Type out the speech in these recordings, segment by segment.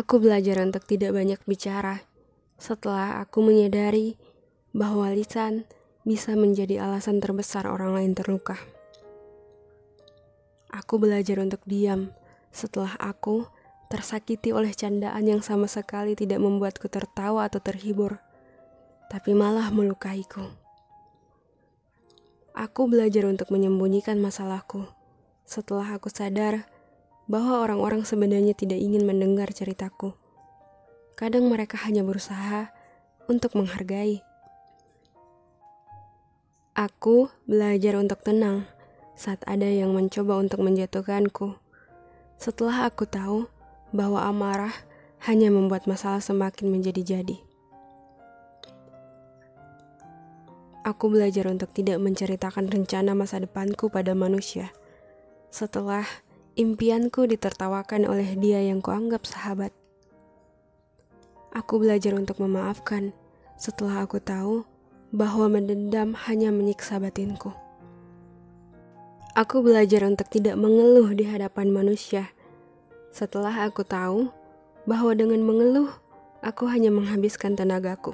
Aku belajar untuk tidak banyak bicara setelah aku menyadari bahwa lisan bisa menjadi alasan terbesar orang lain terluka. Aku belajar untuk diam setelah aku tersakiti oleh candaan yang sama sekali tidak membuatku tertawa atau terhibur, tapi malah melukaiku. Aku belajar untuk menyembunyikan masalahku setelah aku sadar bahwa orang-orang sebenarnya tidak ingin mendengar ceritaku. Kadang mereka hanya berusaha untuk menghargai. Aku belajar untuk tenang saat ada yang mencoba untuk menjatuhkanku. Setelah aku tahu bahwa amarah hanya membuat masalah semakin menjadi-jadi. Aku belajar untuk tidak menceritakan rencana masa depanku pada manusia. Setelah Impianku ditertawakan oleh dia yang kuanggap sahabat. Aku belajar untuk memaafkan setelah aku tahu bahwa mendendam hanya menyiksa batinku. Aku belajar untuk tidak mengeluh di hadapan manusia setelah aku tahu bahwa dengan mengeluh aku hanya menghabiskan tenagaku.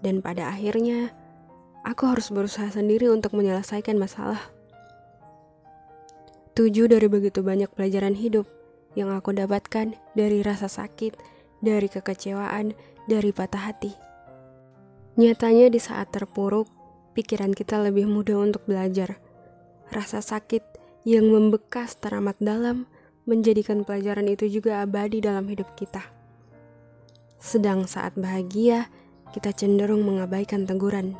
Dan pada akhirnya, aku harus berusaha sendiri untuk menyelesaikan masalah. Tujuh dari begitu banyak pelajaran hidup yang aku dapatkan dari rasa sakit, dari kekecewaan, dari patah hati. Nyatanya di saat terpuruk, pikiran kita lebih mudah untuk belajar. Rasa sakit yang membekas teramat dalam menjadikan pelajaran itu juga abadi dalam hidup kita. Sedang saat bahagia, kita cenderung mengabaikan teguran.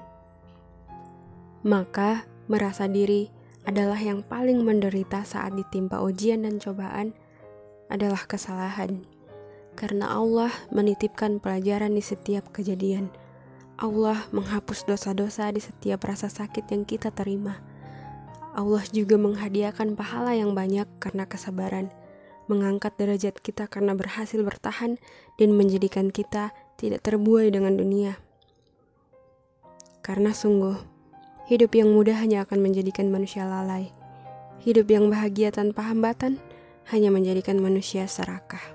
Maka, merasa diri adalah yang paling menderita saat ditimpa ujian dan cobaan adalah kesalahan. Karena Allah menitipkan pelajaran di setiap kejadian. Allah menghapus dosa-dosa di setiap rasa sakit yang kita terima. Allah juga menghadiahkan pahala yang banyak karena kesabaran, mengangkat derajat kita karena berhasil bertahan dan menjadikan kita tidak terbuai dengan dunia. Karena sungguh Hidup yang mudah hanya akan menjadikan manusia lalai. Hidup yang bahagia tanpa hambatan hanya menjadikan manusia serakah.